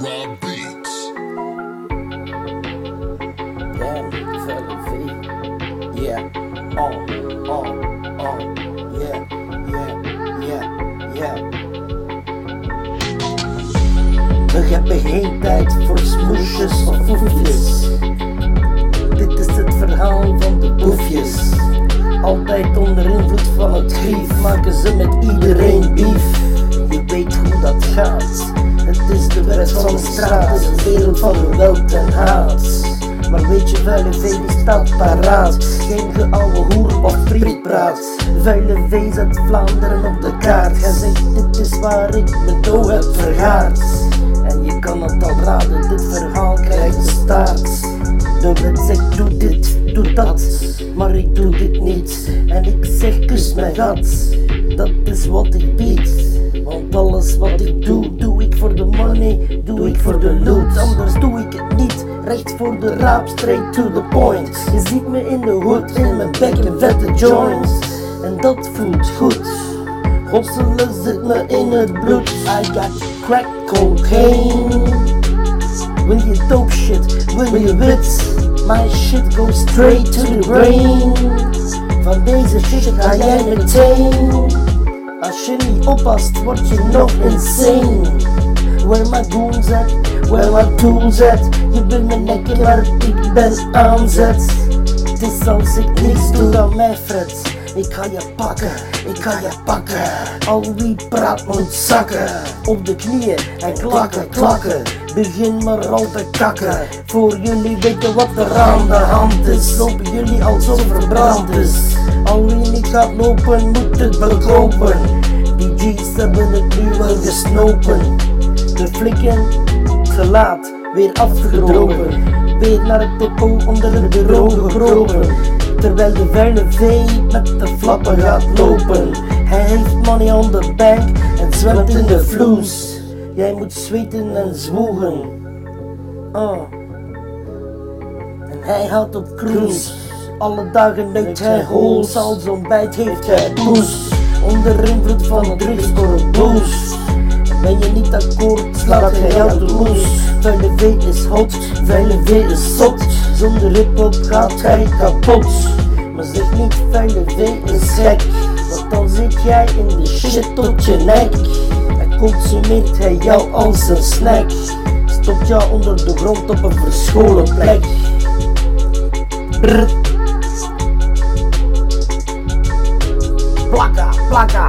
Rob Beats. V. Yeah, oh, oh, oh, yeah, yeah, yeah, yeah. We hebben geen tijd voor smoesjes of foefjes. Dit is het verhaal van de boefjes. Altijd onder invloed van het grief maken ze met iedereen beef. Van de straat, is een wereld van geweld en haat. Maar weet je, vuile vee die staat paraat. Geen geouwe hoer of prietpraat. Vuile vee zet Vlaanderen op de kaart. Hij zegt, dit is waar ik mijn dood heb vergaard. En je kan het al raden, dit verhaal krijgt de staart. De wet zegt, doe dit, doe dat. Maar ik doe dit niet. En ik zeg, kus mijn gat. Dat is wat ik bied. Want alles wat ik doe, doe ik voor de doe ik voor de loot. Anders doe ik het niet. Recht voor de raap, straight to the point. Je ziet me in de hood, in mijn bek en vette joints. En dat voelt goed. Hosselen zit me in het bloed. I got crack cocaine. Wil je dope shit, wil je wit? My shit goes straight to the brain. Van deze shit ga jij meteen. Als je niet oppast, word je nog insane. Where my goons at, where my tools at? Je wil me nekken, maar ik ben aanzet. Het is als ik niks doe dan mij fret. Ik ga je pakken, ik ga je pakken. Al wie praat moet zakken. Op de knieën en klakken, klakken. Begin maar al te kakken. Voor jullie weten wat er aan de hand is. Lopen jullie alsof verbrand is. Al wie niet gaat lopen, moet het bekopen. Die G's hebben het nu wel gesnopen. De flikken te laat, weer afgedropen. Weer naar het depot onder het bureau gekropen. Terwijl de vuile vee met de flappen gaat lopen. Hij heeft money on the bank en zwemt in de vloes. Jij moet zweten en zwoegen. Oh. En hij houdt op cruise. Alle dagen neukt hij holes, al zo'n bijt heeft hij poes. Onder invloed van drugs voor een boost. Ben je niet akkoord, slaat hij jou de loes. Vuile V is hot, vuile V is zot. Zonder hip-hop gaat hij kapot. Maar zeg niet, vuile V is gek. Want dan zit jij in de shit tot je nek. En consumeert hij jou als een snack. Stopt jou onder de grond op een verscholen plek. Brr. Plakka, plakka.